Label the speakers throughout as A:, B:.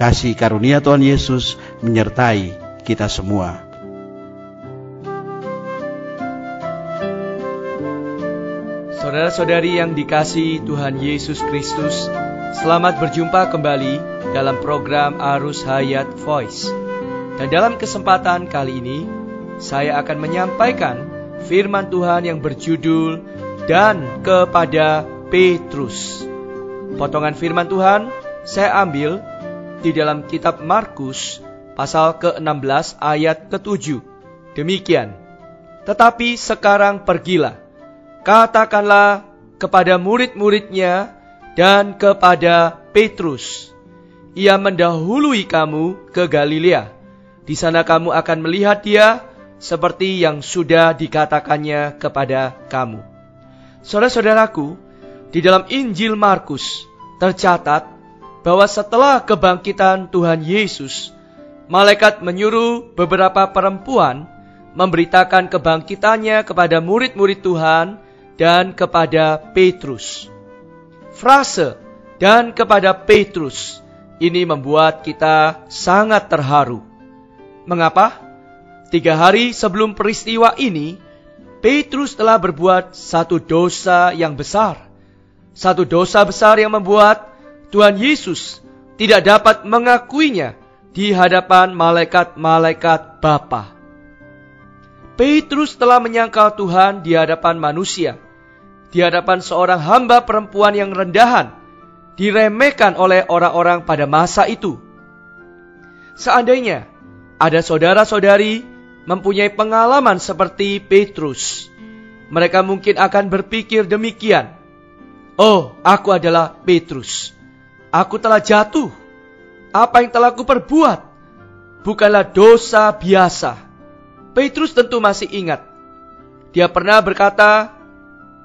A: Kasih karunia Tuhan Yesus menyertai kita semua.
B: Saudara-saudari yang dikasih Tuhan Yesus Kristus, selamat berjumpa kembali dalam program Arus Hayat Voice. Dan dalam kesempatan kali ini, saya akan menyampaikan firman Tuhan yang berjudul dan kepada Petrus. Potongan firman Tuhan saya ambil di dalam kitab Markus pasal ke-16 ayat ke-7. Demikian. Tetapi sekarang pergilah katakanlah kepada murid-muridnya dan kepada Petrus, ia mendahului kamu ke Galilea. Di sana kamu akan melihat dia seperti yang sudah dikatakannya kepada kamu. Saudara-saudaraku, di dalam Injil Markus tercatat bahwa setelah kebangkitan Tuhan Yesus, malaikat menyuruh beberapa perempuan memberitakan kebangkitannya kepada murid-murid Tuhan dan kepada Petrus. Frase dan kepada Petrus ini membuat kita sangat terharu. Mengapa? Tiga hari sebelum peristiwa ini, Petrus telah berbuat satu dosa yang besar. Satu dosa besar yang membuat Tuhan Yesus tidak dapat mengakuinya di hadapan malaikat-malaikat Bapa. Petrus telah menyangkal Tuhan di hadapan manusia di hadapan seorang hamba perempuan yang rendahan, diremehkan oleh orang-orang pada masa itu. Seandainya ada saudara-saudari mempunyai pengalaman seperti Petrus, mereka mungkin akan berpikir demikian. Oh, aku adalah Petrus. Aku telah jatuh. Apa yang telah aku perbuat bukanlah dosa biasa. Petrus tentu masih ingat. Dia pernah berkata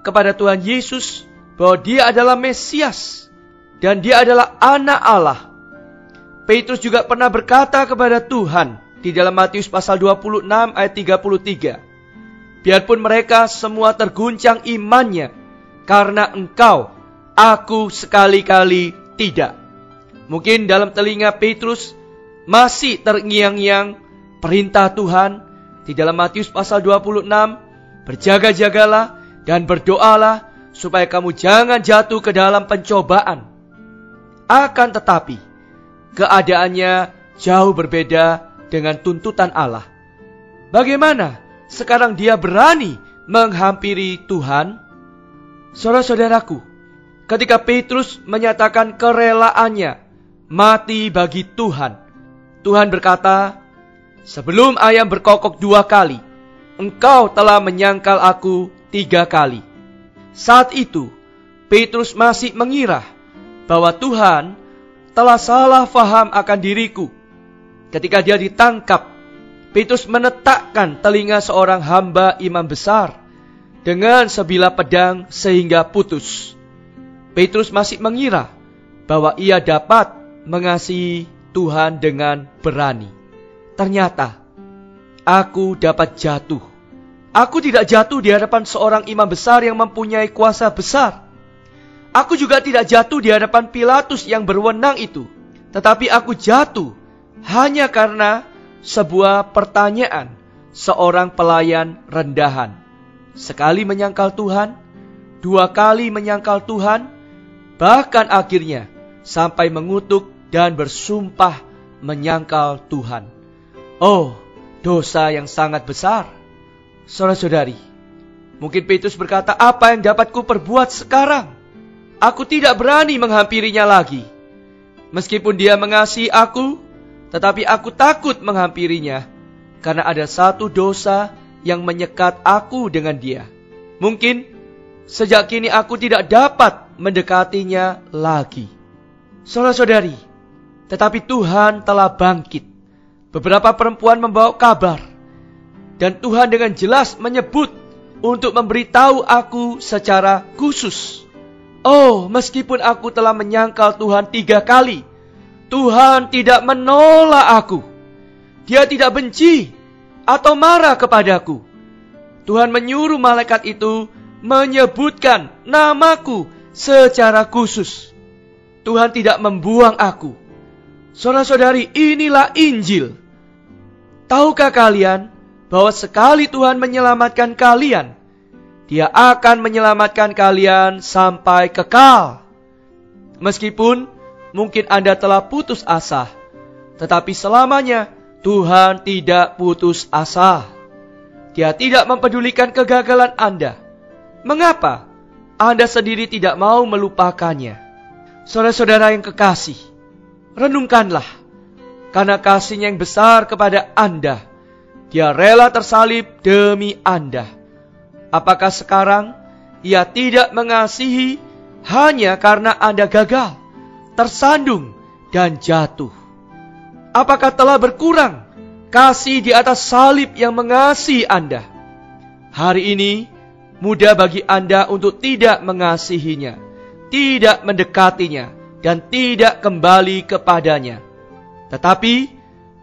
B: kepada Tuhan Yesus bahwa dia adalah Mesias dan dia adalah anak Allah. Petrus juga pernah berkata kepada Tuhan di dalam Matius pasal 26 ayat 33. Biarpun mereka semua terguncang imannya karena engkau, aku sekali-kali tidak. Mungkin dalam telinga Petrus masih terngiang-ngiang perintah Tuhan di dalam Matius pasal 26. Berjaga-jagalah dan berdoalah supaya kamu jangan jatuh ke dalam pencobaan. Akan tetapi, keadaannya jauh berbeda dengan tuntutan Allah. Bagaimana sekarang dia berani menghampiri Tuhan? Saudara-saudaraku, ketika Petrus menyatakan kerelaannya mati bagi Tuhan, Tuhan berkata, Sebelum ayam berkokok dua kali, engkau telah menyangkal aku tiga kali. Saat itu, Petrus masih mengira bahwa Tuhan telah salah faham akan diriku. Ketika dia ditangkap, Petrus menetakkan telinga seorang hamba imam besar dengan sebilah pedang sehingga putus. Petrus masih mengira bahwa ia dapat mengasihi Tuhan dengan berani. Ternyata, aku dapat jatuh Aku tidak jatuh di hadapan seorang imam besar yang mempunyai kuasa besar. Aku juga tidak jatuh di hadapan Pilatus yang berwenang itu. Tetapi aku jatuh hanya karena sebuah pertanyaan seorang pelayan rendahan. Sekali menyangkal Tuhan, dua kali menyangkal Tuhan, bahkan akhirnya sampai mengutuk dan bersumpah menyangkal Tuhan. Oh, dosa yang sangat besar. Saudara-saudari, mungkin Petrus berkata, apa yang dapat ku perbuat sekarang? Aku tidak berani menghampirinya lagi. Meskipun dia mengasihi aku, tetapi aku takut menghampirinya karena ada satu dosa yang menyekat aku dengan dia. Mungkin sejak kini aku tidak dapat mendekatinya lagi. Saudara-saudari, tetapi Tuhan telah bangkit. Beberapa perempuan membawa kabar, dan Tuhan dengan jelas menyebut untuk memberitahu aku secara khusus. Oh, meskipun aku telah menyangkal Tuhan tiga kali, Tuhan tidak menolak aku. Dia tidak benci atau marah kepadaku. Tuhan menyuruh malaikat itu menyebutkan namaku secara khusus. Tuhan tidak membuang aku. Saudara-saudari, inilah Injil. Tahukah kalian bahwa sekali Tuhan menyelamatkan kalian, Dia akan menyelamatkan kalian sampai kekal. Meskipun mungkin Anda telah putus asa, tetapi selamanya Tuhan tidak putus asa. Dia tidak mempedulikan kegagalan Anda. Mengapa Anda sendiri tidak mau melupakannya? Saudara-saudara yang kekasih, renungkanlah karena kasihnya yang besar kepada Anda dia rela tersalib demi Anda. Apakah sekarang ia tidak mengasihi hanya karena Anda gagal, tersandung, dan jatuh? Apakah telah berkurang kasih di atas salib yang mengasihi Anda? Hari ini mudah bagi Anda untuk tidak mengasihinya, tidak mendekatinya, dan tidak kembali kepadanya. Tetapi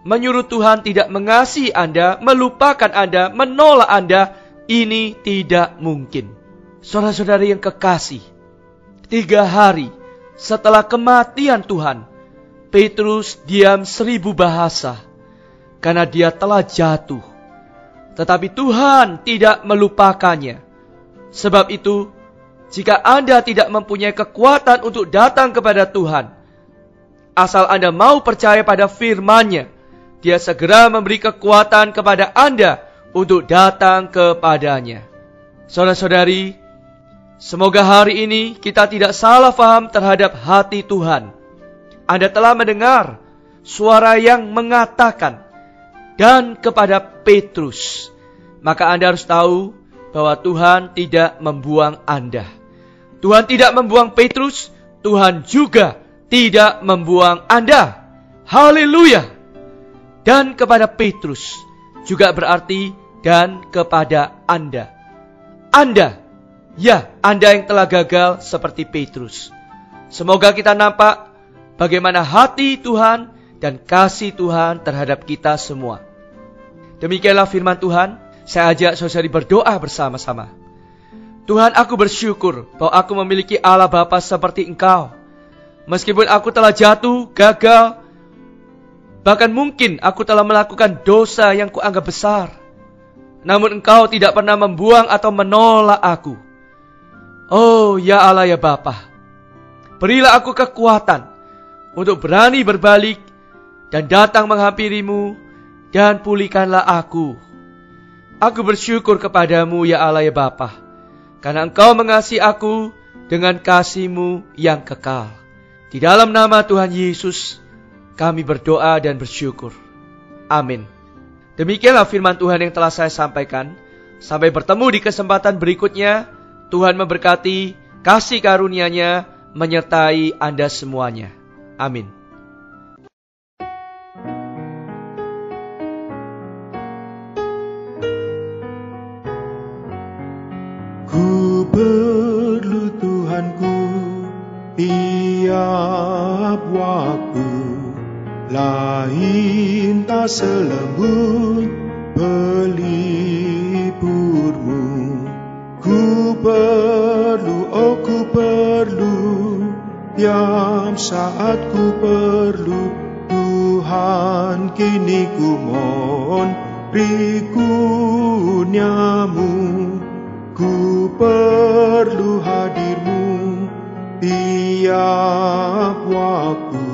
B: menyuruh Tuhan tidak mengasihi Anda, melupakan Anda, menolak Anda, ini tidak mungkin. Saudara-saudari yang kekasih, tiga hari setelah kematian Tuhan, Petrus diam seribu bahasa karena dia telah jatuh. Tetapi Tuhan tidak melupakannya. Sebab itu, jika Anda tidak mempunyai kekuatan untuk datang kepada Tuhan, asal Anda mau percaya pada firman-Nya, dia segera memberi kekuatan kepada Anda untuk datang kepadanya. Saudara-saudari, semoga hari ini kita tidak salah faham terhadap hati Tuhan. Anda telah mendengar suara yang mengatakan, dan kepada Petrus, maka Anda harus tahu bahwa Tuhan tidak membuang Anda. Tuhan tidak membuang Petrus, Tuhan juga tidak membuang Anda. Haleluya! dan kepada Petrus juga berarti dan kepada Anda. Anda, ya Anda yang telah gagal seperti Petrus. Semoga kita nampak bagaimana hati Tuhan dan kasih Tuhan terhadap kita semua. Demikianlah firman Tuhan, saya ajak saudari berdoa bersama-sama. Tuhan aku bersyukur bahwa aku memiliki Allah Bapa seperti engkau. Meskipun aku telah jatuh, gagal, Bahkan mungkin aku telah melakukan dosa yang kuanggap besar. Namun engkau tidak pernah membuang atau menolak aku. Oh ya Allah ya Bapa, berilah aku kekuatan untuk berani berbalik dan datang menghampirimu dan pulihkanlah aku. Aku bersyukur kepadamu ya Allah ya Bapa, karena engkau mengasihi aku dengan kasihmu yang kekal. Di dalam nama Tuhan Yesus, kami berdoa dan bersyukur. Amin. Demikianlah firman Tuhan yang telah saya sampaikan. Sampai bertemu di kesempatan berikutnya. Tuhan memberkati, kasih karunia-Nya menyertai Anda semuanya. Amin.
C: Ku perlu Tuhanku tiap waktu. Lain tak selembut pelipurmu. Ku perlu, oh ku perlu Tiap saat ku perlu. Tuhan kini ku mohon Rikuniamu Ku perlu hadirmu Tiap waktu.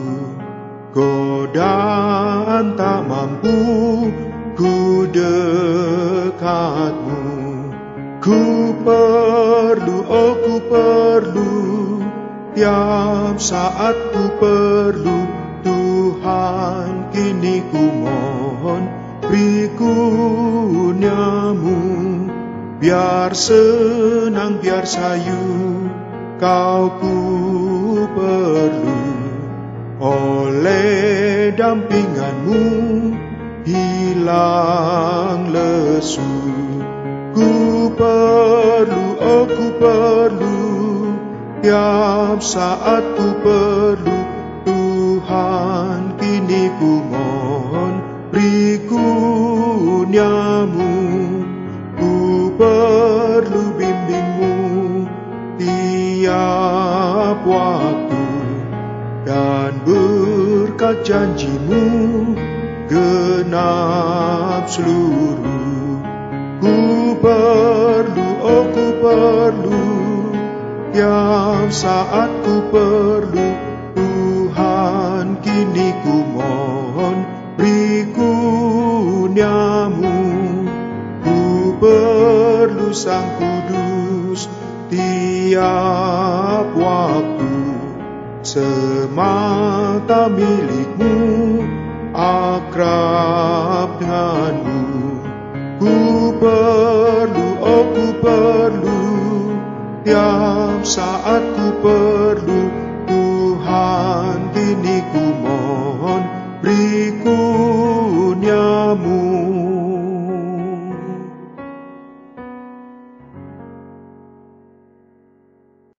C: Godaan tak mampu ku dekatmu. Ku perlu, oh ku perlu Tiap saat ku perlu Tuhan kini ku mohon Beri kurniamu Biar senang, biar sayu Kau ku perlu oleh dampinganmu hilang lesu. Ku perlu, oh ku perlu, tiap saat ku perlu perlu bimbingmu tiap waktu Dan berkat janjimu genap seluruh. Ku perlu, oh perlu Tiap saat ku perlu Sang Kudus tiap waktu semata milikmu akrab denganmu. Ku ber